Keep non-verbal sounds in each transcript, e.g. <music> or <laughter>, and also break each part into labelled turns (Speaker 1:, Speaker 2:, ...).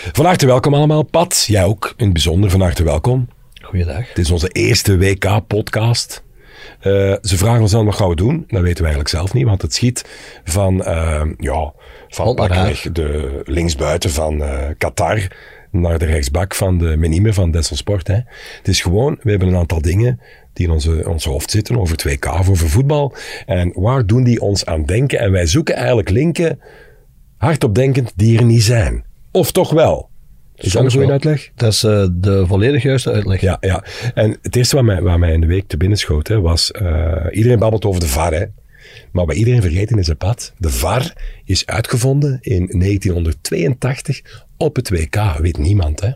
Speaker 1: Van harte welkom allemaal. Pat, jij ook in het bijzonder van harte welkom.
Speaker 2: Goeiedag.
Speaker 1: Het is onze eerste WK-podcast. Uh, ze vragen ons dan wat gaan we doen. Dat weten we eigenlijk zelf niet, want het schiet van, uh, ja, van pakweg de linksbuiten van uh, Qatar naar de rechtsbak van de Menime van Dessel Sport. Hè. Het is gewoon, we hebben een aantal dingen die in onze, onze hoofd zitten over 2K of over voetbal. En waar doen die ons aan denken? En wij zoeken eigenlijk linken, hardop denkend, die er niet zijn. Of toch wel? Is dat een goede uitleg?
Speaker 2: Dat is uh, de volledig juiste uitleg.
Speaker 1: Ja, ja. En het eerste wat mij, wat mij in de week te binnen schoot, hè, was... Uh, iedereen babbelt over de VAR, hè. Maar wat iedereen vergeten is het pad. De VAR is uitgevonden in 1982 op het WK. Weet niemand, hè?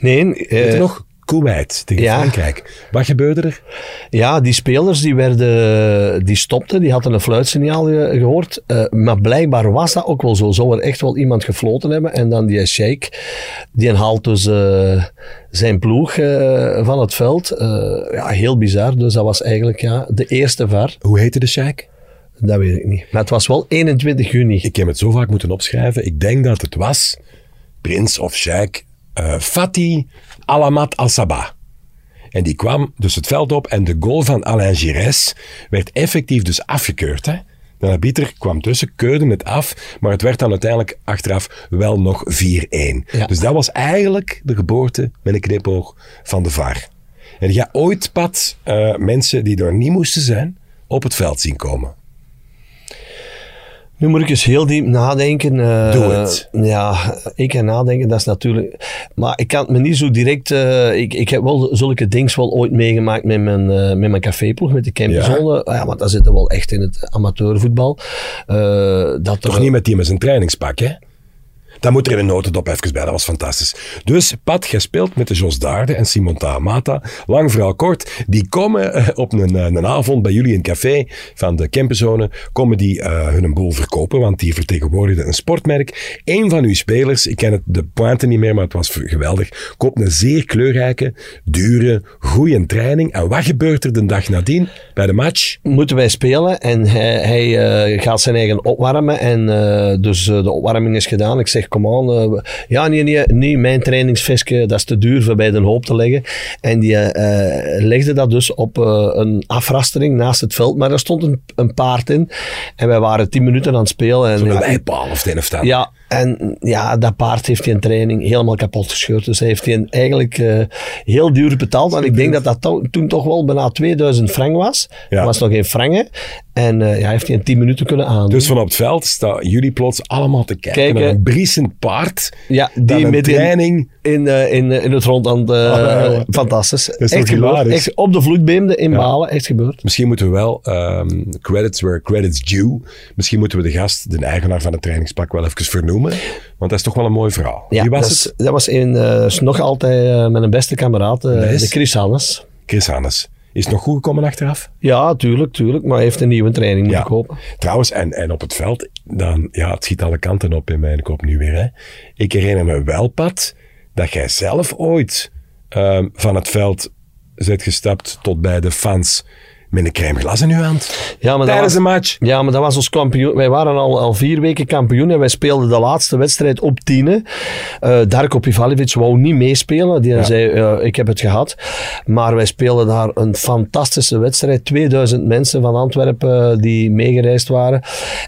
Speaker 2: Nee.
Speaker 1: Weet je uh, nog? Kuwait tegen ja. Frankrijk. Wat gebeurde er?
Speaker 2: Ja, die spelers die werden, die stopten, die hadden een fluitsignaal gehoord. Uh, maar blijkbaar was dat ook wel zo. Zou er echt wel iemand gefloten hebben. En dan die sheik, die haalt dus uh, zijn ploeg uh, van het veld. ja, heel bizar. Dus dat was eigenlijk ja, de eerste VAR.
Speaker 1: Hoe heette de sheik?
Speaker 2: Dat weet ik niet. Maar het was wel 21 juni.
Speaker 1: Ik heb het zo vaak moeten opschrijven. Ik denk dat het was prins of sheik uh, Fatih Alamat Al-Sabah. En die kwam dus het veld op en de goal van Alain Gires werd effectief dus afgekeurd. Hè? De arbiter kwam tussen, keurde het af, maar het werd dan uiteindelijk achteraf wel nog 4-1. Ja. Dus dat was eigenlijk de geboorte met een knipoog van de VAR. En je ooit, Pat, uh, mensen die er niet moesten zijn, op het veld zien komen?
Speaker 2: Nu moet ik eens heel diep nadenken. Uh,
Speaker 1: Doe het.
Speaker 2: Ja, ik kan nadenken, dat is natuurlijk... Maar ik kan het me niet zo direct... Uh, ik, ik heb wel zulke dingen wel ooit meegemaakt met mijn, uh, met mijn caféploeg, met de campzone. Ja. ja, maar dat zit er wel echt in het amateurvoetbal.
Speaker 1: dat Toch er, niet met die met zijn trainingspak, hè? Dan moet er in een notendop even bij, dat was fantastisch. Dus Pat, jij speelt met de Jos Daarde en Simon Taamata. Lang verhaal kort, die komen uh, op een, een avond bij jullie in het café van de Kempenzone, komen die uh, hun boel verkopen, want die vertegenwoordigden een sportmerk. Een van uw spelers, ik ken het, de pointe niet meer, maar het was geweldig, koopt een zeer kleurrijke, dure, goede training. En wat gebeurt er de dag nadien bij de match?
Speaker 2: Moeten wij spelen en hij, hij gaat zijn eigen opwarmen en dus de opwarming is gedaan. Ik zeg kom aan. Uh, ja, nee, nee, nee, mijn trainingsvisje, dat is te duur voor bij de hoop te leggen. En die uh, legde dat dus op een afrastering naast het veld. Maar er stond een, een, paard in. En wij waren tien minuten aan het spelen. En,
Speaker 1: Zo'n ja, bijpaal of het of dat.
Speaker 2: Ja, en ja, dat paard heeft hij in training helemaal kapot gescheurd. Dus hij heeft hij eigenlijk uh, heel duur betaald. En ik denk dat dat to toen toch wel bijna 2000 frank was. Ja. Dat was nog geen frangen. En uh, ja, heeft hij in 10 minuten kunnen aan.
Speaker 1: Dus van op het veld staan jullie plots allemaal te kijken, kijken naar een briesend paard.
Speaker 2: Ja, die met training... In, in, uh, in, in het rond aan uh, <laughs> oh, Fantastisch.
Speaker 1: Dat is
Speaker 2: echt
Speaker 1: gebeurd.
Speaker 2: Echt op de vloed beemde in ja. Balen. Echt gebeurd.
Speaker 1: Misschien moeten we wel, um, credits where credits due. Misschien moeten we de gast, de eigenaar van het trainingspak, wel even vernoemen. Want dat is toch wel een mooi verhaal.
Speaker 2: Ja,
Speaker 1: Wie was
Speaker 2: dat
Speaker 1: het?
Speaker 2: Is, dat was een, uh, nog altijd met een beste kameraad, de Chris Hannes.
Speaker 1: Chris Hannes. Is het nog goed gekomen achteraf?
Speaker 2: Ja, tuurlijk, tuurlijk. Maar hij heeft een nieuwe training moeten ja. kopen.
Speaker 1: Trouwens, en, en op het veld, dan, ja, het schiet alle kanten op in mijn kop nu weer. Hè. Ik herinner me wel, Pat, dat jij zelf ooit um, van het veld bent gestapt tot bij de fans met een crème glas in uw hand.
Speaker 2: Ja, maar
Speaker 1: Tijdens
Speaker 2: dat
Speaker 1: was, een match.
Speaker 2: Ja, maar dat was ons kampioen. Wij waren al, al vier weken kampioen en wij speelden de laatste wedstrijd op tienen. Uh, Darko Pivalivic wou niet meespelen. Die ja. zei, uh, ik heb het gehad. Maar wij speelden daar een fantastische wedstrijd. 2000 mensen van Antwerpen uh, die meegereisd waren.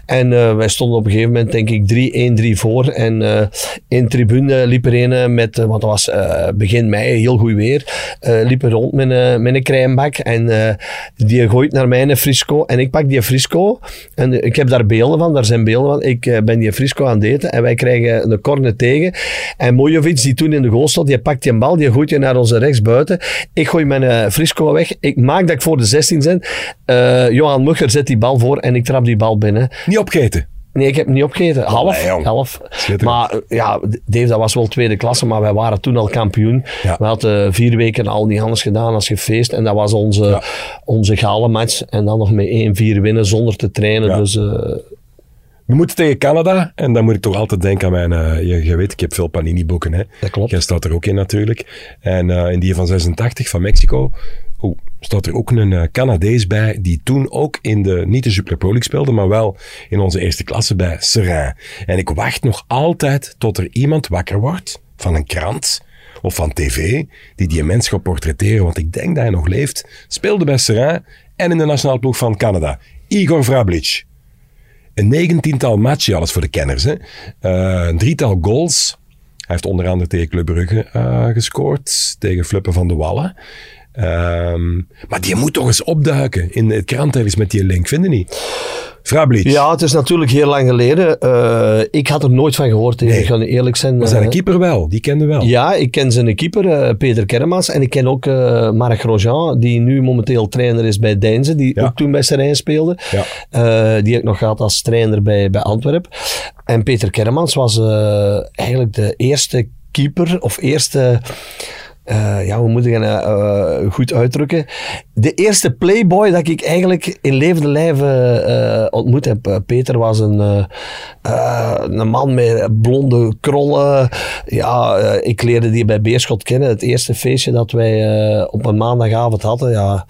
Speaker 2: En uh, wij stonden op een gegeven moment, denk ik, 3-1-3 voor. En in tribune liep er een met, want dat was begin mei, heel goed weer, liep er rond met een, met een crèmebak. En die gooit naar mij een frisco en ik pak die frisco en ik heb daar beelden van, daar zijn beelden van. Ik uh, ben die frisco aan het eten en wij krijgen een corner tegen. En Mojovic, die toen in de goal stond, die pakt die bal, die gooit je naar onze rechtsbuiten. Ik gooi mijn uh, frisco weg. Ik maak dat ik voor de 16 ben. Uh, Johan Mugger zet die bal voor en ik trap die bal binnen.
Speaker 1: Niet opgeten?
Speaker 2: Nee, ik heb niet opgegeten. Half.
Speaker 1: Nee,
Speaker 2: half. Maar ja, Dave, dat was wel tweede klasse, maar wij waren toen al kampioen.
Speaker 1: Ja.
Speaker 2: We hadden uh, vier weken al niet anders gedaan als gefeest. En dat was onze,
Speaker 1: Ja.
Speaker 2: onze gale match. En dan nog met 1-4 winnen zonder te trainen.
Speaker 1: Ja.
Speaker 2: Dus uh,
Speaker 1: We moeten tegen Canada. En dan moet ik toch altijd denken aan mijn... Uh, je, je, weet, ik heb veel Panini-boeken. Hè?
Speaker 2: Dat klopt.
Speaker 1: Jij staat er ook in natuurlijk. En uh, in die van 86 van Mexico... Oh, staat er ook een uh, Canadees bij die toen ook in de, niet de Super Pro League speelde, maar wel in onze eerste klasse bij Seraing. En ik wacht nog altijd tot er iemand wakker wordt van een krant of van tv die die mens gaat portretteren, want ik denk dat hij nog leeft. Speelde bij Seraing en in de nationale ploeg van Canada. Igor Vrablic. Een negentiental matchen, alles voor de kenners. Hè. Uh, een drietal goals. Hij heeft onder andere tegen Club Brugge uh, gescoord, tegen Flippen van de Wallen. Um, maar die moet toch eens opduiken in het krant ergens met die link, vinden niet? Frablic.
Speaker 2: Ja, het is natuurlijk heel lang geleden. Uh, ik had er nooit van gehoord, nee. ik ga eerlijk zijn.
Speaker 1: Maar zijn uh, keeper wel, die kende wel.
Speaker 2: Ja, ik ken zijn keeper, uh, Peter Kermans. En ik ken ook Marc Grosjean, die nu momenteel trainer is bij Deinze, die ja. ook toen bij Serijn speelde. Ja. die heb ik nog gehad als trainer bij, bij Antwerpen. En Peter Kermans was eigenlijk de eerste keeper, of eerste uh, ja, hoe moet ik het uh, goed uitdrukken? De eerste playboy dat ik eigenlijk in levende lijven uh, ontmoet heb. Peter was een, een man met blonde krollen. Ja, ik leerde die bij Beerschot kennen. Het eerste feestje dat wij op een maandagavond hadden, ja,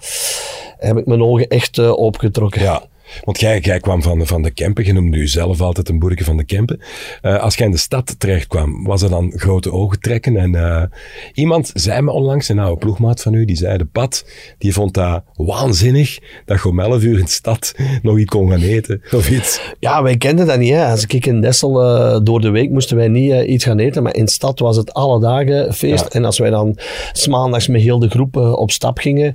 Speaker 2: heb ik mijn ogen echt opgetrokken.
Speaker 1: Ja. Want jij, jij kwam van, van de Kempen, je noemde jezelf altijd een boerke van de Kempen. Uh, als jij in de stad terecht kwam, was er dan grote ogen trekken. En uh, iemand zei me onlangs, een oude ploegmaat van u, die zei, de pad, die vond dat waanzinnig, dat je om 11 uur in de stad nog iets kon gaan eten, of iets.
Speaker 2: Ja, wij kenden dat niet. Hè. Als ik in Dessel uh, door de week moesten wij niet iets gaan eten, maar in de stad was het alle dagen feest. Ja. En als wij dan maandags met heel de groep op stap gingen,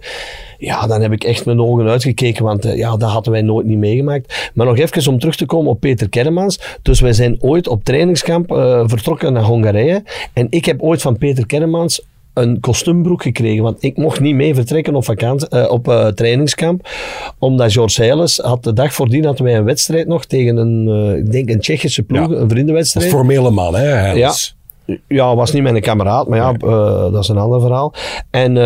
Speaker 2: ja, dan heb ik echt mijn ogen uitgekeken, want ja, dat hadden wij nooit niet meegemaakt. Maar nog even om terug te komen op Peter Kermans. Dus wij zijn ooit op trainingskamp uh, vertrokken naar Hongarije. En ik heb ooit van Peter Kermans een kostuumbroek gekregen, want ik mocht niet mee vertrekken op, vakantie, uh, op uh, trainingskamp, omdat George Heiles had de dag voordien hadden wij een wedstrijd nog tegen een, uh, ik denk een Tsjechische ploeg, ja. een vriendenwedstrijd.
Speaker 1: Een formele man, hè, Heiles.
Speaker 2: Ja, ja, was niet mijn kameraad, maar ja, nee. dat is een ander verhaal. En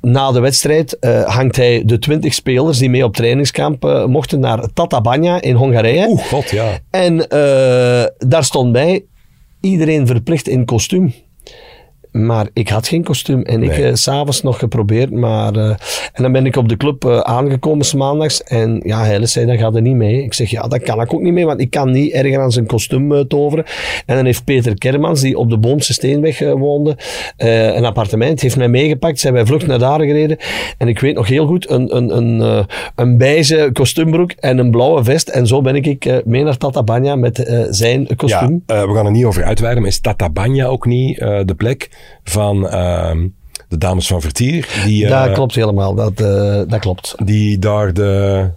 Speaker 2: na de wedstrijd uh, hangt hij de 20 spelers die mee op trainingskamp uh, mochten naar Tatabanya in Hongarije.
Speaker 1: Oeh, god, ja.
Speaker 2: En uh, daar stond bij iedereen verplicht in kostuum. Maar ik had geen kostuum en ik nee. uh, s'avonds nog geprobeerd. Maar, uh, en dan ben ik op de club uh, aangekomen s maandags. En ja, hij zei, dat gaat er niet mee. Ik zeg, ja, dat kan ik ook niet mee, want ik kan niet erger aan zijn kostuum toveren. En dan heeft Peter Kermans, die op de Boomse Steenweg woonde, een appartement, heeft mij meegepakt. Zijn wij vlucht naar daar gereden. En ik weet nog heel goed, een, een, een, een beige kostuumbroek en een blauwe vest. En zo ben ik mee naar Tatabanya met zijn kostuum.
Speaker 1: Ja, we gaan er niet over uitweiden, maar is Tatabanya ook niet de plek van uh, de dames van Vertier. Die,
Speaker 2: dat uh, klopt helemaal, dat, uh, dat klopt.
Speaker 1: Die daar de,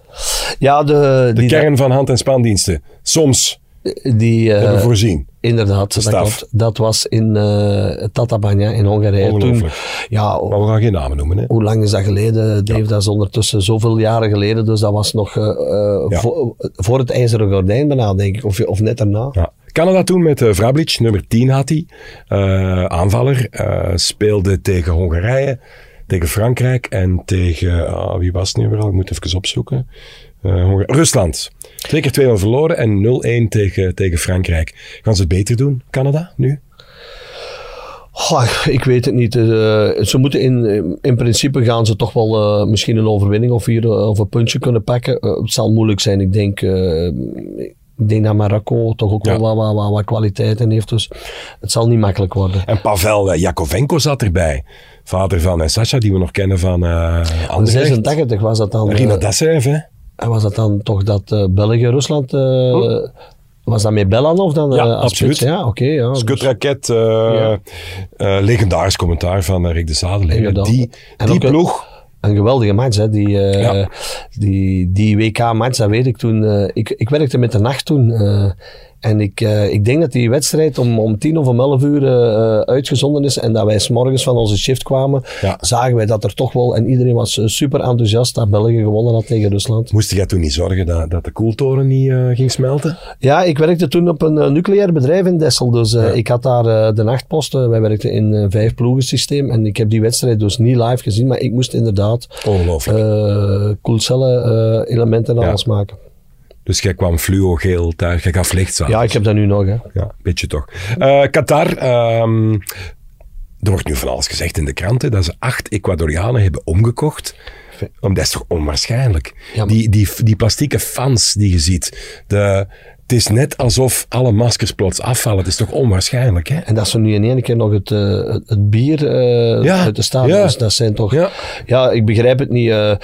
Speaker 2: ja, de,
Speaker 1: de
Speaker 2: die
Speaker 1: kern van hand- en spandiensten soms
Speaker 2: die,
Speaker 1: hebben voorzien.
Speaker 2: Inderdaad, dat, klopt. dat was in uh, Tatabanya in Hongarije.
Speaker 1: Toen, ja, maar we gaan geen namen noemen. Hè?
Speaker 2: Hoe lang is dat geleden, Dave? Ja. Dat is ondertussen zoveel jaren geleden. Dus dat was nog uh, ja. voor, voor, het ijzeren gordijn bijna, denk ik. Of, of net daarna.
Speaker 1: Ja. Canada toen met uh, Vrablic, nummer 10 had hij. Uh, aanvaller. Uh, speelde tegen Hongarije, tegen Frankrijk en tegen... Uh, wie was het nu weer al? Ik moet even opzoeken. Rusland. Twee keer 2-0 verloren en 0-1 tegen, tegen Frankrijk. Gaan ze het beter doen, Canada, nu?
Speaker 2: Ik weet het niet. Ze moeten in, in principe gaan ze toch wel misschien een overwinning of, hier, of een puntje kunnen pakken. het zal moeilijk zijn. Ik denk, ik denk dat Marokko toch ook ja. wel wat, wat, wat, kwaliteiten heeft. Dus het zal niet makkelijk worden.
Speaker 1: En Pavel Jakovenko zat erbij. Vader van Sasha, die we nog kennen van uh,
Speaker 2: 86 was dat dan.
Speaker 1: Rina Dassev, hè?
Speaker 2: En was dat dan toch dat uh, België-Rusland... Uh, oh. Was dat met of dan?
Speaker 1: Ja, uh, absoluut.
Speaker 2: Ja, oké. Okay, ja,
Speaker 1: Skutraket, dus. ja. legendarisch commentaar van Rick de Zadel. Die, die ploeg
Speaker 2: een geweldige match. Hè. Die, uh, ja. die, die WK-match, dat weet ik toen. Uh, ik, ik werkte met de nacht toen. Uh, en ik, uh, ik denk dat die wedstrijd om, om tien of om elf uur uh, uitgezonden is. En dat wij s'morgens van onze shift kwamen, ja. zagen wij dat er toch wel... En iedereen was super enthousiast dat België gewonnen had tegen Rusland.
Speaker 1: Moest jij toen niet zorgen dat, dat de koeltoren niet uh, ging smelten?
Speaker 2: Ja, ik werkte toen op een nucleair bedrijf in Dessel. Dus ja. ik had daar de nachtposten. Wij werkten in een vijf ploegen systeem. En ik heb die wedstrijd dus niet live gezien. Maar ik moest inderdaad...
Speaker 1: Ongelooflijk.
Speaker 2: koelcellen elementen en alles maken.
Speaker 1: Dus jij kwam fluo-geel thuis, jij gaf licht
Speaker 2: Ja, ik heb dat nu nog. Hè.
Speaker 1: Ja, beetje toch. Uh, Qatar, ehm, er wordt nu van alles gezegd in de kranten dat ze acht Ecuadorianen hebben omgekocht. Dat is toch onwaarschijnlijk? die, die, die plastieke fans die je ziet, de, het is net alsof alle maskers plots afvallen. Het is toch onwaarschijnlijk, hè?
Speaker 2: En dat ze nu in één keer nog het, uh, het bier uh, uit de stadion, ja. dat zijn toch... Ja. ja, ik begrijp het niet. Uh,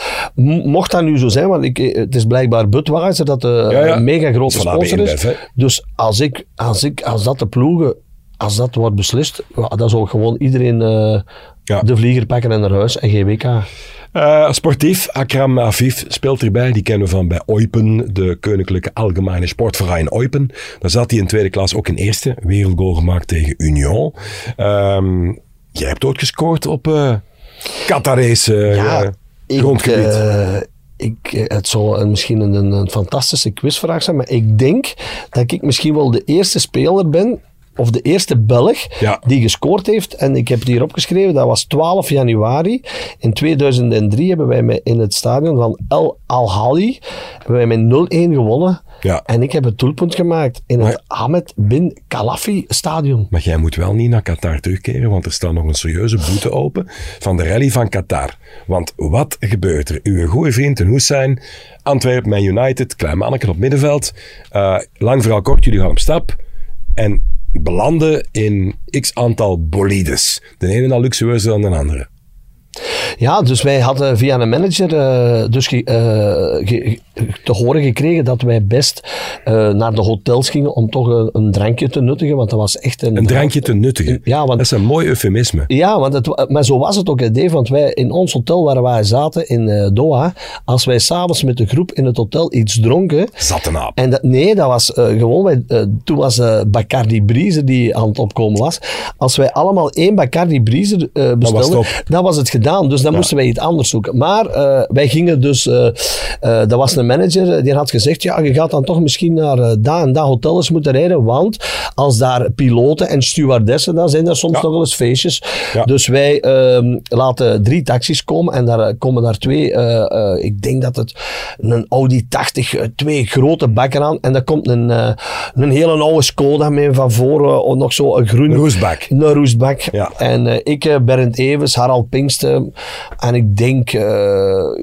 Speaker 2: mocht dat nu zo zijn, want ik, het is blijkbaar Budweiser dat de mega grote sponsor is. dus als, ik, als, ik, als dat de ploegen, als dat wordt beslist, dan zal gewoon iedereen de vlieger pakken en naar huis en GWK.
Speaker 1: Uh, sportief, Akram Afif speelt erbij. Die kennen we van bij Eupen, de Koninklijke Algemene Sportverein Eupen. Daar zat hij in tweede klas ook in eerste. Wereldgoal gemaakt tegen Union. Um, jij hebt ooit gescoord op uh, Qatarese ja, uh, grondgebied.
Speaker 2: Ik, het zou misschien een, een, fantastische quizvraag zijn, maar ik denk dat ik misschien wel de eerste speler ben of de eerste Belg die gescoord heeft. En ik heb het hier opgeschreven, dat was 12 januari. In 2003 hebben wij in het stadion van El Al-Hali met 0-1 gewonnen. Ja. En ik heb het doelpunt gemaakt in het Ahmed bin Khalafi stadion.
Speaker 1: Maar jij moet wel niet naar Qatar terugkeren, want er staat nog een serieuze boete open van de rally van Qatar. Want wat gebeurt er? Uw goede vriend Hussein, Antwerpen, Man United, klein manneke op middenveld. Uh, lang vooral kort, jullie gaan op stap. En belanden in x aantal bolides. De ene al luxueuzer dan de andere.
Speaker 2: Ja, dus wij hadden via een manager uh, dus ge, uh, te horen gekregen dat wij best uh, naar de hotels gingen om toch een, een, drankje te nuttigen, want dat was echt een...
Speaker 1: Een drankje te nuttigen? Ja, want... Dat is een mooi eufemisme.
Speaker 2: Ja, want het, maar zo was het ook, Dave, want wij in ons hotel waar wij zaten in Doha, als wij s'avonds met de groep in het hotel iets dronken...
Speaker 1: Zat een aap.
Speaker 2: En dat, nee, dat was gewoon... Wij, toen was Bacardi Breezer die aan het opkomen was. Als wij allemaal één Bacardi Breezer bestelden, dan was het gedaan dus dan moesten wij iets anders zoeken. Maar uh, wij gingen dus, uh, uh, dat was een manager, die had gezegd, ja, je gaat dan toch misschien naar dat en dat hotels moeten rijden, want als daar piloten en stewardessen, dan zijn er soms ja. nog wel eens feestjes. Ja. Dus wij ehm, laten drie taxis komen en daar komen daar twee, ik denk dat het een Audi 80, twee grote bakken aan en daar komt een, een hele oude Skoda mee van voren, nog zo een groen...
Speaker 1: Een roestbak.
Speaker 2: Een roestbak. Ja. En ik, Bernd Evers, Harald Pinksten, en ik denk, uh,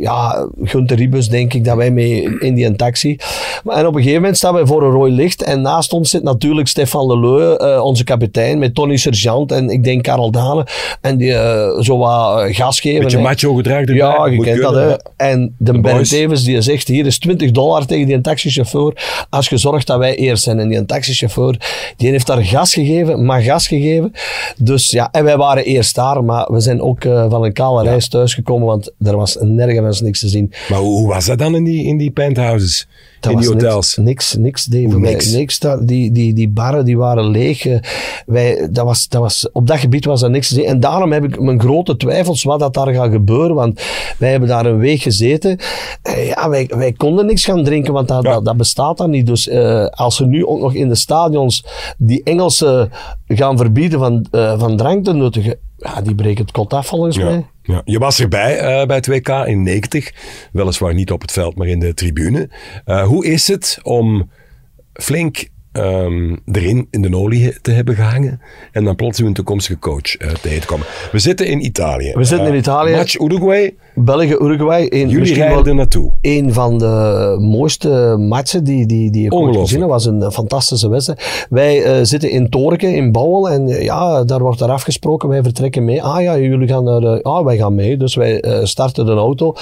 Speaker 2: ja, Gunther Ribus denk ik dat wij mee in die taxi. En op een gegeven moment staan wij voor een rooi licht. En naast ons zit natuurlijk Stefan Leleu, uh, onze kapitein, met Tony Sergeant en ik denk Karel Dane. En die uh, zo wat gas geven.
Speaker 1: Beetje macho gedrag
Speaker 2: Ja, je kent dat. Hè. En de, de Bernd die zegt, hier is 20 dollar tegen die taxichauffeur als je zorgt dat wij eerst zijn. En die taxichauffeur, die heeft daar gas gegeven, maar gas gegeven. Dus ja, en wij waren eerst daar, maar we zijn ook van een kale ja. reis thuisgekomen, want er was nergens niks te zien.
Speaker 1: Maar hoe, was dat dan in die, in die penthouses? Dat in die hotels?
Speaker 2: Niks, niks, niks, niks. niks die, die, die barren die waren leeg. Eh, wij, dat was, dat was, op dat gebied was er niks te zien. En daarom heb ik mijn grote twijfels wat dat daar gaat gebeuren. Want wij hebben daar een week gezeten. Eh, ja, wij, wij konden niks gaan drinken, want dat, dat, dat, bestaat dan niet. Dus uh, als ze nu ook nog in de stadions die Engelsen gaan verbieden van, uh, van drank te nuttigen, ja, die breken het kot af volgens mij.
Speaker 1: Ja. Je was erbij uh, bij het WK in 90, weliswaar niet op het veld, maar in de tribune. Uh, hoe is het om flink um, erin in de olie te hebben gehangen en dan plots een toekomstige coach uh, tegen te komen? We zitten in Italië.
Speaker 2: We zitten in Italië.
Speaker 1: Match Uruguay.
Speaker 2: België-Uruguay.
Speaker 1: Jullie rijden er naartoe.
Speaker 2: Een van de mooiste matchen die, die, die ik ooit gezien heb. was een fantastische wedstrijd. Wij uh, zitten in Torken, in Bouwel. En ja, daar wordt er afgesproken. Wij vertrekken mee. Ah ja, jullie gaan. Uh, ah, wij gaan mee. Dus wij starten een auto.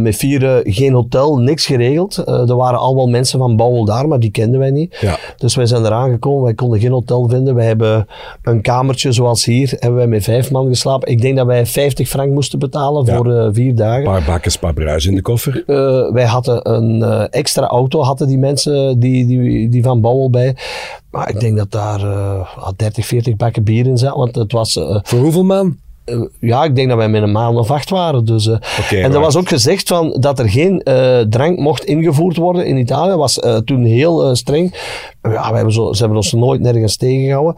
Speaker 2: met vier, geen hotel, niks geregeld. er waren al wel mensen van Bouwel daar, maar die kenden wij niet. Ja. Dus wij zijn eraan gekomen. Wij konden geen hotel vinden. Wij hebben een kamertje zoals hier. Hebben wij met vijf man geslapen. Ik denk dat wij 50 frank moesten betalen ja. voor vier dagen. Een
Speaker 1: paar bakken, paar bruis in de koffer.
Speaker 2: Uh, wij hadden een uh, extra auto, hadden die mensen die, die, die van Bouwel bij. Maar ik denk dat daar uh, 30, 40 bakken bier in zat. Want het was...
Speaker 1: Voor hoeveel man?
Speaker 2: Eh, ja, ik denk dat wij met een maand of acht waren. Dus, uh, en er was ook gezegd van, dat er geen uh, drank mocht ingevoerd worden in Italië. was toen heel streng. Ja, we hebben zo, ze hebben ons nooit nergens tegengehouden.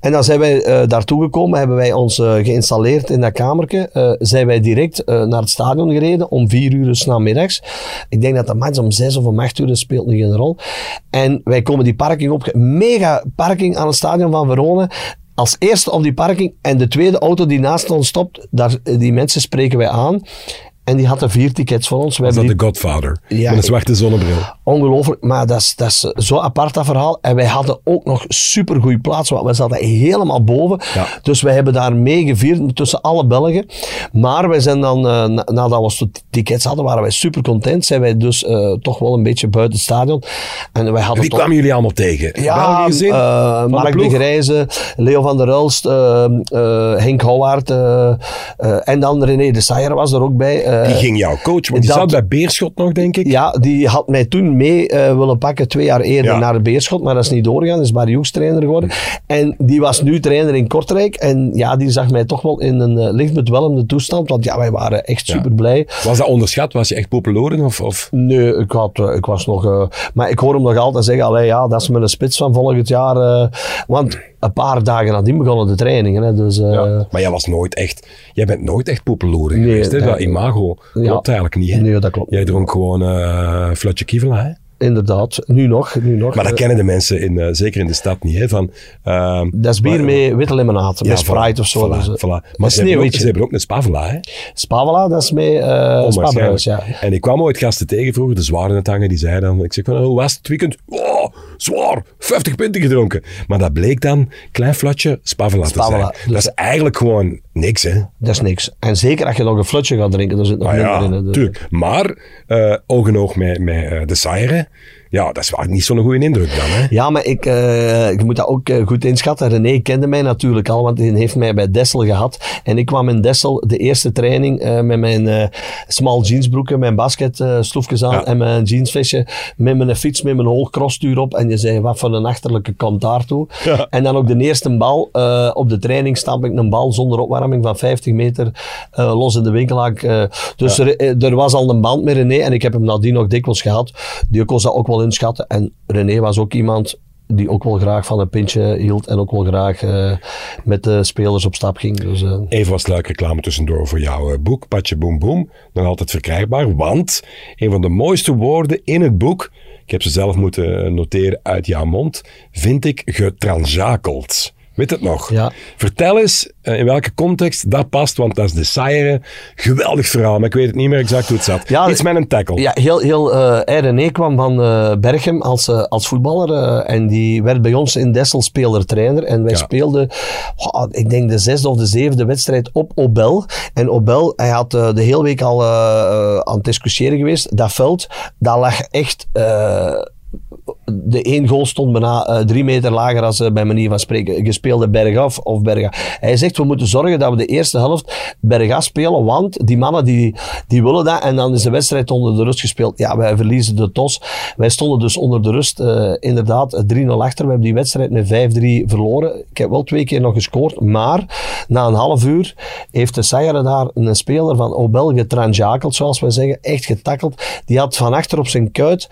Speaker 2: En dan zijn wij daartoe gekomen, hebben wij ons geïnstalleerd in dat kamertje. zijn wij direct naar het stadion gereden om vier uur s namiddags. Ik denk dat de match om zes of om acht uur speelt nu geen rol. En wij komen die parking op. Mega parking aan het stadion van Verona als eerste op die parking en de tweede auto die naast ons stopt, daar, die mensen spreken wij aan. En die hadden vier tickets voor ons.
Speaker 1: We was dat de Godfather? Ja, met een zwarte zonnebril.
Speaker 2: Ongelooflijk, maar dat is, dat is zo apart dat verhaal. En wij hadden ook nog supergoeie plaats, want we zaten helemaal boven. Dus wij hebben daar mee gevierd tussen alle Belgen. Maar wij zijn dan, uh, nadat we tickets hadden, waren wij super content. Zijn wij dus uh, toch wel een beetje buiten het stadion.
Speaker 1: En wij hadden Wie kwamen jullie allemaal tegen?
Speaker 2: Ja, uh, Mark de, de Grijze, Leo van der Ulst, Henk Houwaard en dan René de Sayer was er ook bij.
Speaker 1: Die ging jouw coach, want die zat bij Beerschot nog, denk ik.
Speaker 2: Ja, die had mij toen mee uh, willen pakken twee jaar eerder naar Beerschot, maar dat is niet doorgegaan. Is Barry Hoeks trainer geworden. En die was nu trainer in Kortrijk. En ja, die zag mij toch wel in een uh, lichtbedwelmende toestand, want ja, wij waren echt super blij.
Speaker 1: Was dat onderschat? Was je echt populair? Of, of?
Speaker 2: Nee, ik, had, ik was nog... maar ik hoor hem nog altijd zeggen, allee, ja, dat is mijn spits van volgend jaar. want een paar dagen nadien begonnen de trainingen. Hè, dus, ja,
Speaker 1: maar jij was nooit echt... Jij bent nooit echt populair geweest, hè? Dat imago klopt eigenlijk niet, hè?
Speaker 2: Nee, dat klopt.
Speaker 1: Jij dronk gewoon uh, Flutje Kievel, hè?
Speaker 2: Inderdaad, nu nog. Nu nog.
Speaker 1: Maar dat kennen de mensen, in, uh, zeker in de stad, niet. Hè, van,
Speaker 2: uh, dat is bier met witte limonade, met Sprite of zo.
Speaker 1: Voilà, dus, voilà. Maar ze hebben, ook, ze hebben ook een Spavela, hè?
Speaker 2: Spavela, dat is met uh, ja.
Speaker 1: En ik kwam ooit gasten tegen vroeger, de zware het hangen, die zei dan, ik zeg van, hoe was het weekend? Oh, zwaar, 50 punten gedronken. Maar dat bleek dan, klein flatje, Spavela, te zijn. Dus dat is eigenlijk gewoon niks, hè?
Speaker 2: Dat is niks. En zeker als je nog een flutje gaat drinken, dan zit nog ah, minder ja, in.
Speaker 1: Dus. Tuurlijk. Maar, uh, oog in oog met, met de Saire, ja, dat is wel niet zo'n goede indruk dan. Hè?
Speaker 2: Ja, maar ik, uh, ik moet dat ook uh, goed inschatten. René kende mij natuurlijk al, want hij heeft mij bij Dessel gehad. En ik kwam in Dessel de eerste training uh, met mijn small jeansbroeken, mijn basket sloefjes aan en mijn jeansvestje. Met mijn fiets, met mijn hoogcrossstuur op. En je zei, wat voor een achterlijke kant daartoe. Ja. En dan ook de eerste bal. op de training stamp ik een bal zonder opwarming van 50 meter los in de winkelhaak. dus er, er, was al een band met René en ik heb hem nadien nog dikwijls gehad. Die kon dat ook wel inschatten. En René was ook iemand die ook wel graag van een pintje hield en ook wel graag uh, met de spelers op stap ging. Dus, uh.
Speaker 1: Even wat leuk reclame tussendoor voor jouw uh, boek, Patje Boom Boom. Nog altijd verkrijgbaar, want een van de mooiste woorden in het boek, ik heb ze zelf moeten noteren uit jouw mond, vind ik getranjakeld. Weet het nog?
Speaker 2: Ja.
Speaker 1: Vertel eens uh, in welke context dat past, want dat is de saaiere. Geweldig verhaal, maar ik weet het niet meer exact hoe het zat. Ja, Iets met een tackle.
Speaker 2: Ja, heel, heel uh, René kwam van uh, Berchem als, als voetballer en die werd bij ons in Dessel speler-trainer. En wij speelden, oh, ik denk de zesde of de zevende wedstrijd op Obel. En Obel, hij had de hele week al aan het discussiëren geweest. Dat veld, dat lag echt de één goal stond bijna uh, drie meter lager als uh, bij manier van spreken. Gespeelde bergaf of bergaf. Hij zegt, we moeten zorgen dat we de eerste helft bergaf spelen, want die mannen die, die willen dat en dan is de wedstrijd onder de rust gespeeld. Ja, wij verliezen de tos. Wij stonden dus onder de rust uh, inderdaad 3-0 achter. We hebben die wedstrijd met 5-3 verloren. Ik heb wel twee keer nog gescoord, maar na een half uur heeft de Sayere daar een speler van Obel getranjakeld, zoals wij zeggen, echt getakkeld. Die had van achter op zijn kuit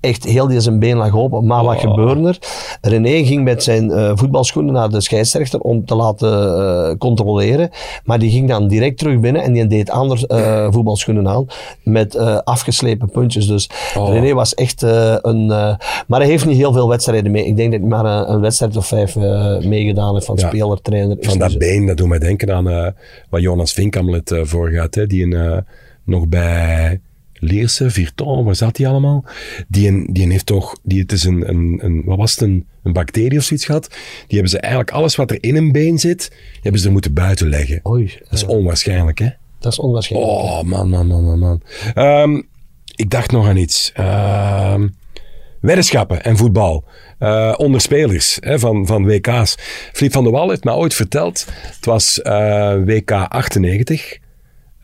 Speaker 2: echt heel die zijn been lag open. Maar wat oh. gebeurde er? René ging met zijn uh, voetbalschoenen naar de scheidsrechter om te laten uh, controleren. Maar die ging dan direct terug binnen en die deed anders uh, voetbalschoenen aan. Met afgeslepen puntjes. Dus oh. René was echt een... maar hij heeft niet heel veel wedstrijden mee. Ik denk dat hij maar een, een wedstrijd of vijf meegedaan heeft van ja. speler, trainer.
Speaker 1: Van dat been, dat doet mij denken aan wat Jonas Vinkamel het voor gaat. Hè, die een, nog bij Leerse, Virton, waar zat die allemaal? Die, een, die heeft toch, die, het is een, een, een, wat was het, een, een bacterie of zoiets gehad. Die hebben ze eigenlijk, alles wat er in een been zit, hebben ze er moeten buiten leggen.
Speaker 2: Oei.
Speaker 1: Dat is onwaarschijnlijk, hè?
Speaker 2: Dat is onwaarschijnlijk.
Speaker 1: Oh, man, man, man, man, man. Um, ik dacht nog aan iets. Um, weddenschappen en voetbal. Uh, onder spelers hè, van, van WK's. Filip van der Wal heeft mij ooit verteld, het was uh, WK 98.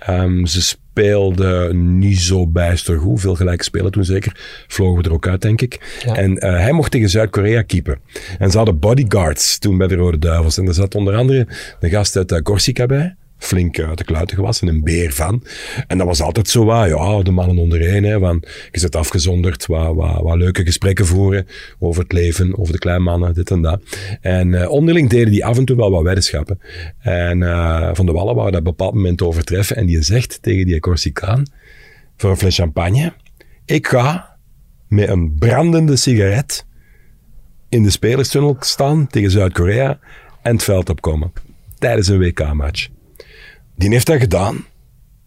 Speaker 1: Um, ze speelde niet zo bijster goed. Veel gelijke spelen toen zeker. Vlogen we er ook uit, denk ik. En uh, hij mocht tegen Zuid-Korea keepen. En ze hadden bodyguards toen bij de Rode Duivels. En er zat onder andere de gast uit uh, Corsica bij. Flink uit de kluiten gewassen, een beer van. En dat was altijd zo ja, de mannen ondereen, hè, van, je zit afgezonderd, wat, leuke gesprekken voeren over het leven, over de kleine mannen, dit en dat. En uh, onderling deden die af en toe wel wat weddenschappen. En uh, Van de Wallen wou dat op een bepaald moment overtreffen en die zegt tegen die Corsicaan, voor een fles champagne, ik ga met een brandende sigaret in de spelerstunnel staan tegen Zuid-Korea en het veld opkomen. Tijdens een WK-match. Die heeft dat gedaan.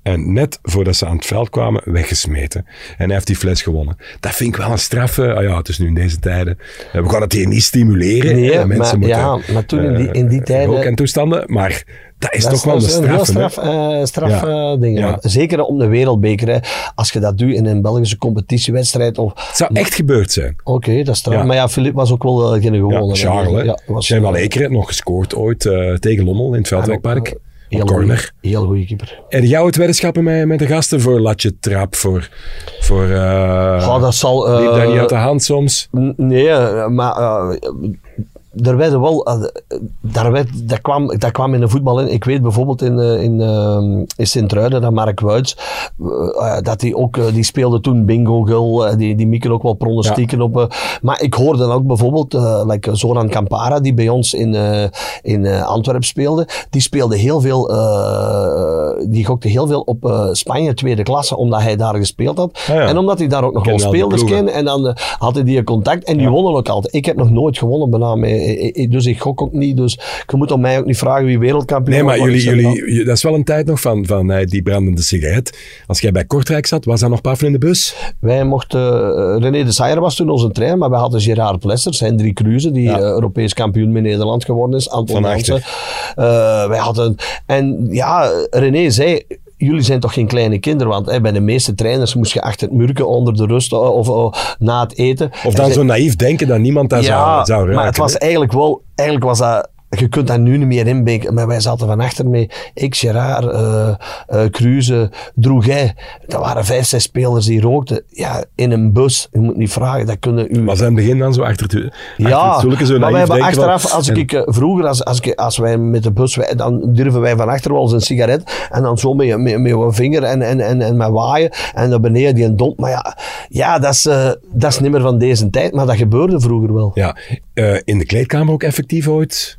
Speaker 1: En net voordat ze aan het veld kwamen, weggesmeten. En hij heeft die fles gewonnen. Dat vind ik wel een straffe. Ah ja, het is nu in deze tijden. We gaan het hier niet stimuleren.
Speaker 2: Nee,
Speaker 1: mensen
Speaker 2: maar,
Speaker 1: moeten,
Speaker 2: ja, maar toen in die, in die
Speaker 1: uh,
Speaker 2: tijden...
Speaker 1: Ook en toestanden. Maar dat is
Speaker 2: Dat
Speaker 1: toch wel een
Speaker 2: dat
Speaker 1: straf.
Speaker 2: straf, eh, straf
Speaker 1: Ja.
Speaker 2: eh. Maar Zeker om de wereldbeker. Hè. Als je dat doet in een Belgische competitiewedstrijd. Of,
Speaker 1: Het zou echt gebeurd zijn.
Speaker 2: Oké, dat is straf.
Speaker 1: Ja.
Speaker 2: Maar ja, Philippe was ook wel uh, geen
Speaker 1: Ja,
Speaker 2: gewone.
Speaker 1: Charles, hè.
Speaker 2: Ja, was,
Speaker 1: Zijn wel
Speaker 2: eh,
Speaker 1: Ekeren nog gescoord ooit eh, tegen Lommel in het Veldwijkpark.
Speaker 2: Eh, heel
Speaker 1: corner.
Speaker 2: goeie- Heel goede keeper.
Speaker 1: En jou het weddenschappen met, met de gasten voor Latje Trap, voor... voor uh,
Speaker 2: dat zal... eh,
Speaker 1: liep dat niet uit de hand soms?
Speaker 2: Nee, eh, maar eh, er werden wel, eh, daar werd, dat, kwam, dat kwam in de voetbal in. Ik weet bijvoorbeeld in, eh, in, eh, in Sint-Truiden, dat Mark Wuits, dat hij ook, die speelde toen bingo gul, die, die mikken ook wel pronostieken op. eh. maar ik hoorde ook bijvoorbeeld, like Zoran Campara, die bij ons in, in Antwerpen speelde, die speelde heel veel, die gokte heel veel op Spanje tweede klasse, omdat hij daar gespeeld had.
Speaker 1: Ah ja.
Speaker 2: En omdat hij daar ook nog wel
Speaker 1: die
Speaker 2: spelers kende. En dan had hij die contact en die wonnen ook altijd. Ik heb nog nooit gewonnen bijna mee. Ik- ik- Dus ik gok ook niet. Dus je moet op mij ook niet vragen wie wereldkampioen
Speaker 1: Nee, maar jullie, jullie, dat is wel een tijd nog van, van eh, die brandende sigaret. Als jij bij Kortrijk zat, was dat nog Pafel in de bus?
Speaker 2: Wij mochten, eh, René de Sayer was toen onze trainer, maar wij hadden Gerard Plessers, Hendrik Kruze, die
Speaker 1: Ja.
Speaker 2: eh, Europees kampioen met Nederland geworden is, Anton
Speaker 1: Van.
Speaker 2: Eh, wij hadden, en ja, René zei, jullie zijn toch geen kleine kinderen, want hè, bij de meeste trainers moest je achter het murken onder de rust eh, of, of na het eten.
Speaker 1: Of dan zo naïef denken dat niemand dat zou, zou raken.
Speaker 2: maar het was eigenlijk wel, eigenlijk was dat, je kunt dat nu niet meer inbeken, maar wij zaten van achter mee. Ik, Gerard, eh eh Cruze, Droegij. Dat waren vijf, zes spelers die rookten. Ja, in een bus. Je moet niet vragen, dat kunnen u...
Speaker 1: In het begin dan zo achter het, achter
Speaker 2: Ja,
Speaker 1: stoeltje zo
Speaker 2: maar wij hebben
Speaker 1: van-
Speaker 2: achteraf, als
Speaker 1: en-
Speaker 2: ik eh, vroeger, als, als, ik, als wij met de bus, wij, dan durven wij van achter wel eens een sigaret en dan zo met, met, met een vinger en, en, en, en met waaien en naar beneden die een dom. Maar ja, ja dat, is, dat is niet meer van deze tijd, maar dat gebeurde vroeger wel.
Speaker 1: Ja, in de kleedkamer ook effectief ooit?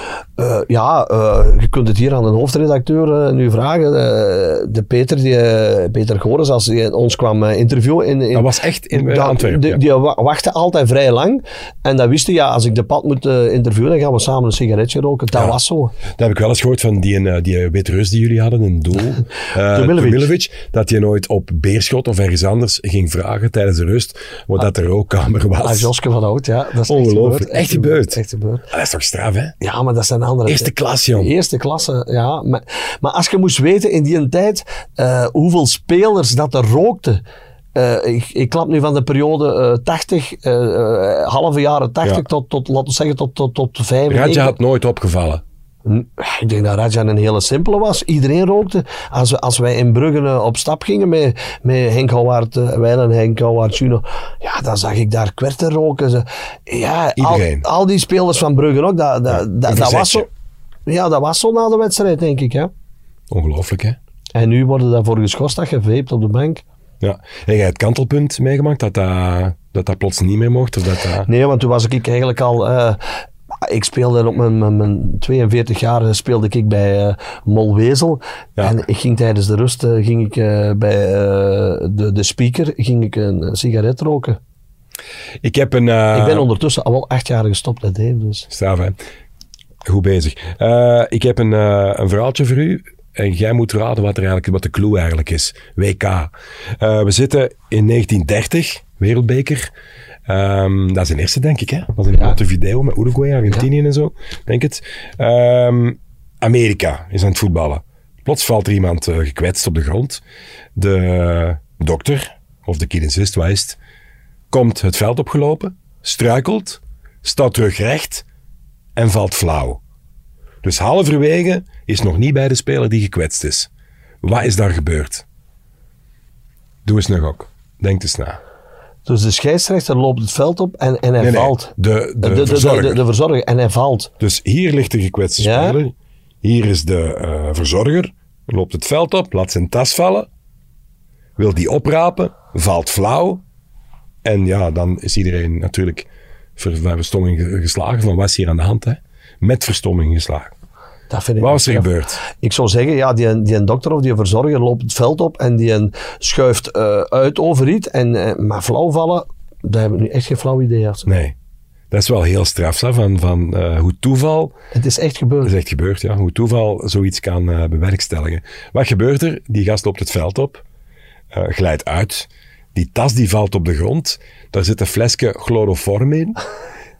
Speaker 2: Eh, ja, eh, je kunt het hier aan de hoofdredacteur eh, nu vragen. De Peter, die, Peter Gores, als hij ons kwam interviewen in, in
Speaker 1: Dat was echt in
Speaker 2: dat-
Speaker 1: Antwerpen.
Speaker 2: Die, die wa- wachtte altijd vrij lang. En dat wist hij, ja, als ik de pad moet interviewen, dan gaan we samen een sigaretje roken. Dat
Speaker 1: Ja.
Speaker 2: was zo.
Speaker 1: Dat heb ik wel eens gehoord van die, die witte Rus die jullie hadden, een doel. <laughs>
Speaker 2: Tomilovic.
Speaker 1: dat hij nooit op Beerschot of ergens anders ging vragen tijdens de rust, wat dat de rookkamer was.
Speaker 2: Ah, Joske van Oud, ja. Dat is
Speaker 1: Ongelooflijk.
Speaker 2: Echt
Speaker 1: Echt gebeurd.
Speaker 2: Echt gebeurd.
Speaker 1: Ah, dat is toch straf, hè?
Speaker 2: Ja, maar dat zijn andere...
Speaker 1: Eerste klas, jong.
Speaker 2: Eerste klasse, ja. Maar, maar als je moest weten in die tijd eh, hoeveel spelers dat er rookten. Eh, ik, ik klap nu van de periode 80, eh, eh, halve jaren 80
Speaker 1: Ja.
Speaker 2: tot, tot, laten we zeggen, tot, tot, tot 95.
Speaker 1: Radja had nooit opgevallen.
Speaker 2: Ik denk dat Raja een hele simpele was. Iedereen rookte. Als, als wij in Brugge eh, op stap gingen met, met Henk Houwaard, uh, wij en Henk Houwaard Juno, ja, dan zag ik daar kwerten roken. Ja, al,
Speaker 1: Iedereen.
Speaker 2: al die spelers van Brugge ook, dat, dat, dat, dat was zo. Ja, dat was zo na de wedstrijd, denk ik. Hè?
Speaker 1: Ongelooflijk, hè?
Speaker 2: En nu worden daarvoor geschorst dat je veept op de bank.
Speaker 1: Ja. En jij het kantelpunt meegemaakt dat dat, dat dat plots niet meer mocht? Of dat dat...
Speaker 2: Nee, want toen was ik eigenlijk al. eh, ik speelde op mijn, mijn, mijn 42 jaar speelde ik bij eh, Molwezel.
Speaker 1: Ja.
Speaker 2: En ik ging tijdens de rust eh, ging ik, eh, bij eh, de, de speaker ging ik een, sigaret roken.
Speaker 1: Ik heb een... eh,
Speaker 2: ik ben ondertussen al wel acht jaar gestopt met Dave. Dus.
Speaker 1: Straf, hè? Goed bezig. Eh, ik heb een, eh, een verhaaltje voor u. En jij moet raden wat, er eigenlijk, wat de clue eigenlijk is. WK. Eh, we zitten in 1930, wereldbeker. Ehm, dat is een eerste, denk ik. Hè? Dat was een
Speaker 2: Ja.
Speaker 1: grote video met Uruguay, Argentinië en zo. Denk het. Ehm, Amerika is aan het voetballen. Plots valt er iemand eh, gekwetst op de grond. De dokter, of de kinesist, is het, komt het veld opgelopen, struikelt, staat terug recht en valt flauw. Dus halverwege is nog niet bij de speler die gekwetst is. Wat is daar gebeurd? Doe eens nog ook. Denk eens na.
Speaker 2: Dus de scheidsrechter loopt het veld op en, en hij
Speaker 1: Nee, nee,
Speaker 2: valt.
Speaker 1: de, de,
Speaker 2: de, de, de,
Speaker 1: verzorger.
Speaker 2: de, de verzorger. En hij valt.
Speaker 1: Dus hier ligt de gekwetste
Speaker 2: Ja.
Speaker 1: speler. Hier is de uh, verzorger, loopt het veld op, laat zijn tas vallen, wil die oprapen, valt flauw. En ja, dan is iedereen natuurlijk ver, verstomming geslagen van wat is hier aan de hand. Hè? Met verstomming geslagen. Dat vind ik Wat was er gebeurd?
Speaker 2: Ik zou zeggen, ja, die, die dokter of die verzorger loopt het veld op en die schuift uh, uit over iets. En, uh, maar flauw vallen, daar hebben we nu echt geen flauw idee.
Speaker 1: Nee. Dat is wel heel straf, van, van uh, hoe toeval...
Speaker 2: Het is echt gebeurd.
Speaker 1: Het is echt gebeurd, ja. Hoe toeval zoiets kan bewerkstelligen. Wat gebeurt er? Die gast loopt het veld op, glijdt uit. Die tas die valt op de grond. Daar zit een flesje chloroform in.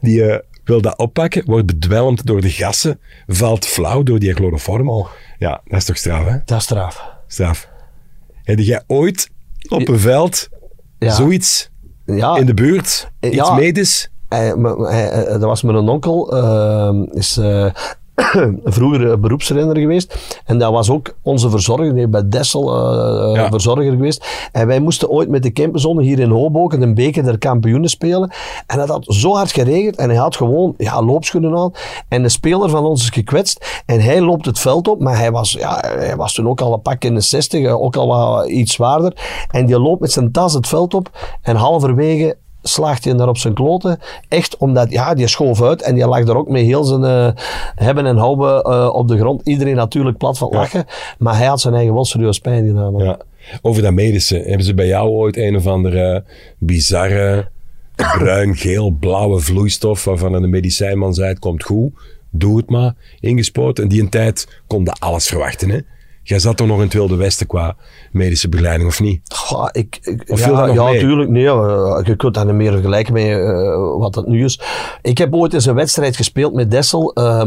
Speaker 1: Die wil dat oppakken, wordt bedwelmd door de gassen, valt flauw door die chloroform. Oh. Ja, dat is toch straf, hè?
Speaker 2: Dat is straf.
Speaker 1: Straf. Heb jij ooit op een veld zoiets ja. in de buurt, iets ja. medisch?
Speaker 2: Hij, hij, dat was met een onkel, uh, is uh, <coughs> vroeger beroepsrenner geweest. En dat was ook onze verzorger, die bij Dessel uh, verzorger geweest. En wij moesten ooit met de campenzone hier in Hoboken een beker der kampioenen spelen. En dat had zo hard geregend en hij had gewoon ja, loopschoenen aan. En de speler van ons is gekwetst en hij loopt het veld op. Maar hij was, ja, hij was toen ook al een pak in de 60, ook al wat iets zwaarder. En die loopt met zijn tas het veld op en halverwege slaagt hij daar op zijn kloten. Echt omdat, ja, die schoof uit en die lag er ook mee heel zijn uh, hebben en houden uh, op de grond. Iedereen natuurlijk plat van lachen, maar hij had zijn eigen wel serieus pijn gedaan.
Speaker 1: Ja. Over dat medische, hebben ze bij jou ooit een of andere bizarre bruin, geel, blauwe vloeistof waarvan een medicijnman zei, het komt goed, doe het maar, ingespoten. En die een tijd konden alles verwachten, hè? Jij zat toch nog in het Wilde Westen qua medische begeleiding, of niet?
Speaker 2: Goh, ik, ik, of ja, ja natuurlijk. Nee, je kunt dat niet meer vergelijken met uh, wat het nu is. Ik heb ooit eens een wedstrijd gespeeld met Dessel uh,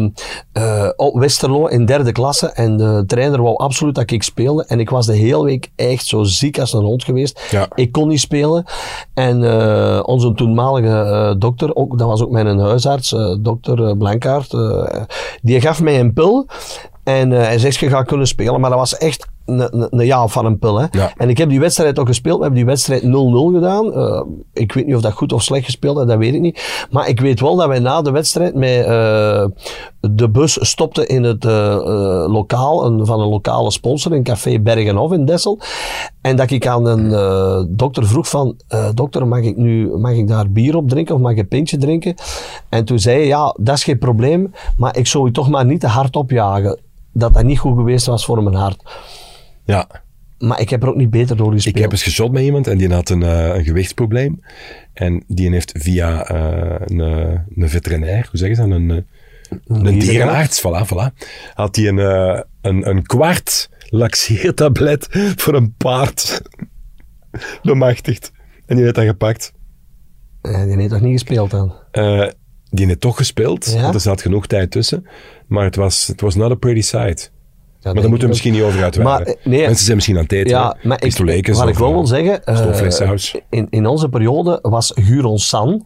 Speaker 2: uh, op Westerlo in derde klasse. En de trainer wou absoluut dat ik speelde. En ik was de hele week echt zo ziek als een hond geweest. Ja. Ik kon niet spelen. En onze toenmalige dokter, ook, dat was ook mijn huisarts, dokter Blankaart, die gaf mij een pil. En uh, hij zegt, je gaat kunnen spelen. Maar dat was echt een ja van een pil. Hè. En ik heb die wedstrijd ook gespeeld. We hebben die wedstrijd 0-0 gedaan. Uh, ik weet niet of dat goed of slecht gespeeld is, dat weet ik niet. Maar ik weet wel dat wij na de wedstrijd met uh, de bus stopten in het lokaal een, van een lokale sponsor, een café Bergenhof in Dessel. En dat ik aan een dokter vroeg van, dokter, mag ik nu mag ik daar bier op drinken of mag ik een pintje drinken? En toen zei hij, ja, dat is geen probleem, maar ik zou je toch maar niet te hard opjagen dat dat niet goed geweest was voor mijn hart.
Speaker 1: Ja.
Speaker 2: Maar ik heb er ook niet beter door gespeeld.
Speaker 1: Ik heb eens geschot met iemand en die had een, uh, een gewichtsprobleem. En die heeft via uh, een, uh, een veterinair, hoe zeggen ze dat? Een, een, een dierenarts, voilà, voilà. Had hij een, een, een kwart laxeertablet voor een paard bemachtigd. En die heeft dat gepakt.
Speaker 2: die heeft toch niet gespeeld dan?
Speaker 1: Die heeft toch gespeeld, want er zat genoeg tijd tussen. Maar het was, het was not a pretty sight. Maar daar moeten we misschien niet over uitweiden. Eh, nee, Mensen zijn misschien aan het eten. Ja, maar ik,
Speaker 2: wat ik wel wil zeggen,
Speaker 1: uh,
Speaker 2: in, in onze periode was Guron San,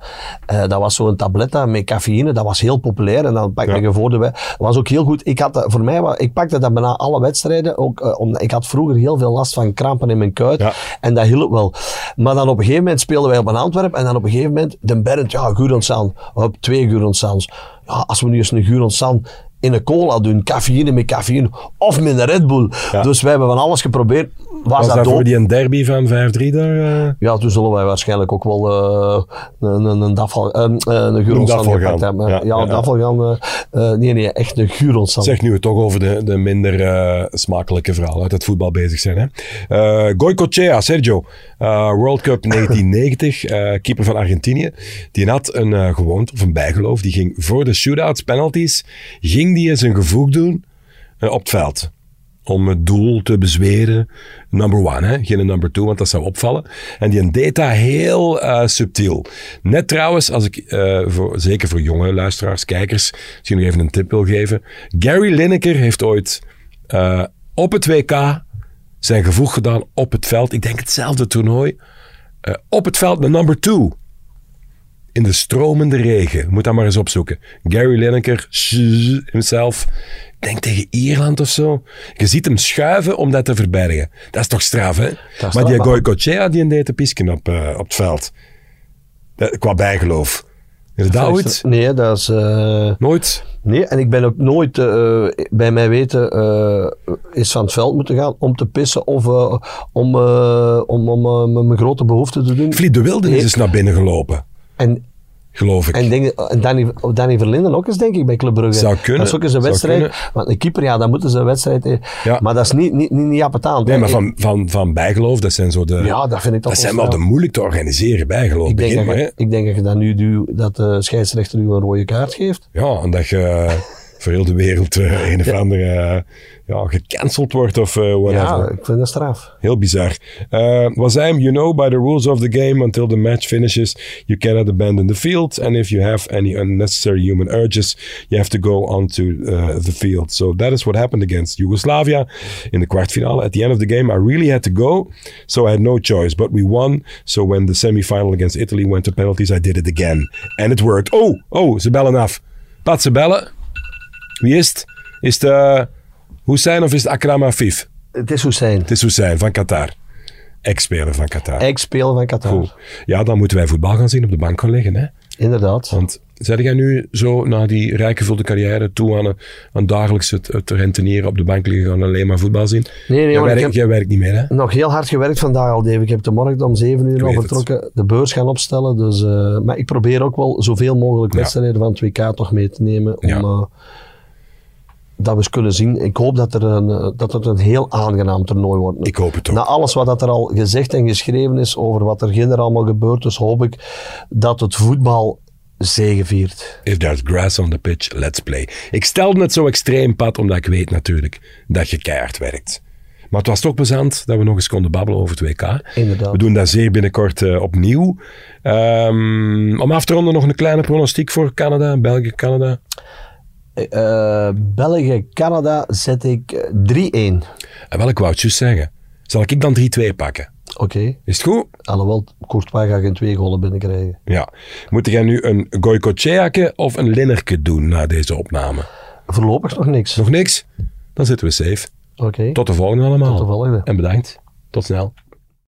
Speaker 2: uh, dat was zo'n tabletta met cafeïne, dat was heel populair en dan pakte ja. je voor de Dat was ook heel goed. Ik had, voor mij, ik pakte dat bijna alle wedstrijden, ook, uh, omdat ik had vroeger heel veel last van krampen in mijn kuit ja. en dat hielp wel. Maar dan op een gegeven moment speelden wij op een Antwerp en dan op een gegeven moment, de Bernd, ja, Guron San, op twee Guron Sans. Ja, als we nu eens een Guron San in een cola doen, cafeïne met cafeïne, of met een Red Bull. Dus wij hebben van alles geprobeerd.
Speaker 1: Was, was dat, voor die een derby van 5-3 daar? Uh...
Speaker 2: Ja, toen zullen wij waarschijnlijk ook wel uh, een, een, een dafel, uh, een gepakt hebben. Ja, ja, ja, gaan. nee, nee, echt een Guronsand.
Speaker 1: Zeg nu toch over de, de minder smakelijke verhalen uit het voetbal bezig zijn. Hè? Goicochea, Sergio, World Cup <laughs> 1990, keeper van Argentinië. Die had een gewoonte, of een bijgeloof, die ging voor de shootouts, penalties, ging die zijn gevoeg doen op het veld om het doel te bezweren. Number one, hè? geen number two, want dat zou opvallen. En die deed dat heel uh, subtiel. Net trouwens, als ik, uh, voor, zeker voor jonge luisteraars, kijkers, misschien nog even een tip wil geven. Gary Lineker heeft ooit op het WK zijn gevoeg gedaan op het veld. Ik denk hetzelfde toernooi. op het veld met number two. In de stromende regen. Moet dat maar eens opzoeken. Gary Lineker, himself, denk tegen Ierland of zo. Je ziet hem schuiven om dat te verbergen. Dat is toch straf, hè? Maar die Goycochea, die deed de pisken op, uh, op het veld. Dat, qua bijgeloof. Inderdaad ooit?
Speaker 2: Nee, dat is... Uh,
Speaker 1: nooit?
Speaker 2: Nee, en ik ben ook nooit, uh, bij mij weten, uh, eens van het veld moeten gaan om te pissen of om, om, om mijn grote behoefte te doen.
Speaker 1: Vliet de Wildernis is naar binnen gelopen.
Speaker 2: En
Speaker 1: geloof ik.
Speaker 2: En, denk, Danny, Danny Verlinden ook eens, denk ik, bij Club Brugge.
Speaker 1: Zou kunnen.
Speaker 2: Dat is ook eens een wedstrijd. Want een keeper, ja, dan moeten ze een wedstrijd... Ja. Maar dat is niet, niet, niet, niet appetant.
Speaker 1: Nee, maar van, van, van bijgeloof, dat zijn zo de...
Speaker 2: Ja, dat vind ik toch
Speaker 1: Dat zijn wel de moeilijk te organiseren bijgeloof.
Speaker 2: Ik denk,
Speaker 1: begin,
Speaker 2: dat, je, ik denk dat je dan nu dat de scheidsrechter u een rode kaart geeft.
Speaker 1: Ja, en dat je <laughs> voor heel de wereld uh, een of andere uh, ja, gecanceld wordt of uh, whatever.
Speaker 2: Ja, ik vind dat straf.
Speaker 1: Heel bizar. Uh, Wazam, you know by the rules of the game until the match finishes, you cannot abandon the field. And if you have any unnecessary human urges, you have to go onto the field. So that is what happened against Yugoslavia in the kwartfinale. At the end of the game, I really had to go, so I had no choice. But we won. So when the semifinal against Italy went to penalties, I did it again. And it worked. Oh, oh, ze bellen af. Pat, ze bellen. Wie is het? Is het uh, Hussein of is het Akram Afif?
Speaker 2: Het is Hussein.
Speaker 1: Het is Hussein van Qatar. Ex-speler van Qatar.
Speaker 2: Ex-speler van Qatar. Goed.
Speaker 1: Ja, dan moeten wij voetbal gaan zien op de bank gaan liggen. Hè?
Speaker 2: Inderdaad.
Speaker 1: Want zet jij nu zo na die rijkgevulde carrière toe aan, aan dagelijks het, het rentenieren op de bank liggen gaan alleen maar voetbal zien?
Speaker 2: Nee, nee,
Speaker 1: jij, werkt,
Speaker 2: heb
Speaker 1: jij werkt niet meer, hè?
Speaker 2: Nog heel hard gewerkt vandaag al, Dave. Ik heb de morgen om zeven uur al vertrokken, de beurs gaan opstellen. Dus, uh, maar ik probeer ook wel zoveel mogelijk wedstrijden van het WK toch mee te nemen. Om, ja. uh, dat we eens kunnen zien. Ik hoop dat, er een, eh, dat het een heel aangenaam toernooi wordt.
Speaker 1: Ik hoop het ook.
Speaker 2: Na alles wat er al gezegd en geschreven is over wat er ginder allemaal gebeurd is, hoop ik dat het voetbal zegeviert.
Speaker 1: If there's grass on the pitch, let's play. Ik stelde het zo extreem pad, omdat ik weet natuurlijk dat je keihard werkt. Maar het was toch plezant dat we nog eens konden babbelen over het WK.
Speaker 2: Inderdaad.
Speaker 1: We doen dat zeer binnenkort uh, opnieuw. Um, om af te ronden nog een kleine pronostiek voor Canada, België, Canada.
Speaker 2: Uh, België-Canada zet ik 3-1. En
Speaker 1: wel, ik wou juist zeggen. Zal ik dan 3-2 pakken?
Speaker 2: Oké. Okay.
Speaker 1: Is het goed?
Speaker 2: Alhoewel, Courtois gaat geen twee golen binnenkrijgen.
Speaker 1: Ja. Moet jij nu een Goycocheake of een Linnerke doen na deze opname?
Speaker 2: Voorlopig nog niks.
Speaker 1: Nog niks? Dan zitten we safe.
Speaker 2: Oké. Okay.
Speaker 1: Tot de volgende allemaal.
Speaker 2: Tot de volgende.
Speaker 1: En bedankt. Tot snel.